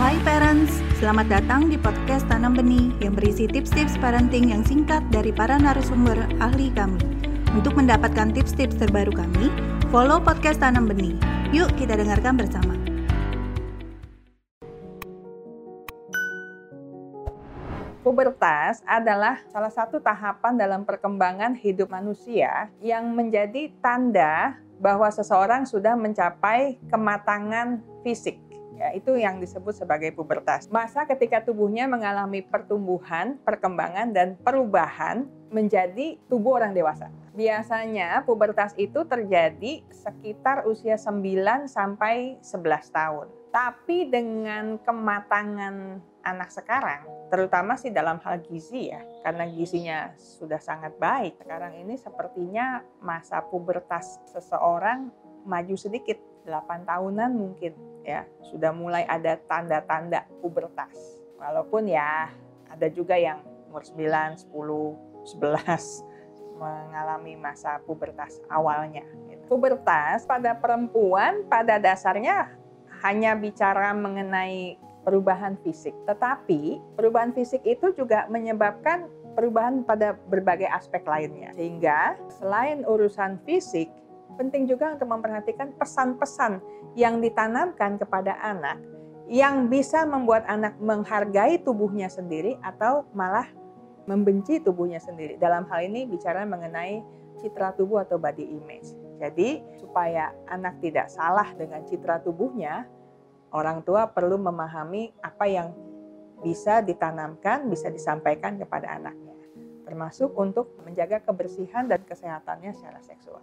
Hai parents, selamat datang di podcast Tanam Benih yang berisi tips-tips parenting yang singkat dari para narasumber ahli kami. Untuk mendapatkan tips-tips terbaru kami, follow podcast Tanam Benih. Yuk kita dengarkan bersama. Pubertas adalah salah satu tahapan dalam perkembangan hidup manusia yang menjadi tanda bahwa seseorang sudah mencapai kematangan fisik. Ya, itu yang disebut sebagai pubertas. Masa ketika tubuhnya mengalami pertumbuhan, perkembangan, dan perubahan menjadi tubuh orang dewasa. Biasanya pubertas itu terjadi sekitar usia 9 sampai 11 tahun. Tapi dengan kematangan anak sekarang, terutama sih dalam hal gizi ya, karena gizinya sudah sangat baik. Sekarang ini sepertinya masa pubertas seseorang maju sedikit, 8 tahunan mungkin ya, sudah mulai ada tanda-tanda pubertas. Walaupun ya ada juga yang umur 9, 10, 11 mengalami masa pubertas awalnya. Pubertas pada perempuan pada dasarnya hanya bicara mengenai perubahan fisik, tetapi perubahan fisik itu juga menyebabkan perubahan pada berbagai aspek lainnya. Sehingga selain urusan fisik, penting juga untuk memperhatikan pesan-pesan yang ditanamkan kepada anak yang bisa membuat anak menghargai tubuhnya sendiri atau malah membenci tubuhnya sendiri. Dalam hal ini bicara mengenai citra tubuh atau body image. Jadi supaya anak tidak salah dengan citra tubuhnya, orang tua perlu memahami apa yang bisa ditanamkan, bisa disampaikan kepada anaknya. Termasuk untuk menjaga kebersihan dan kesehatannya secara seksual.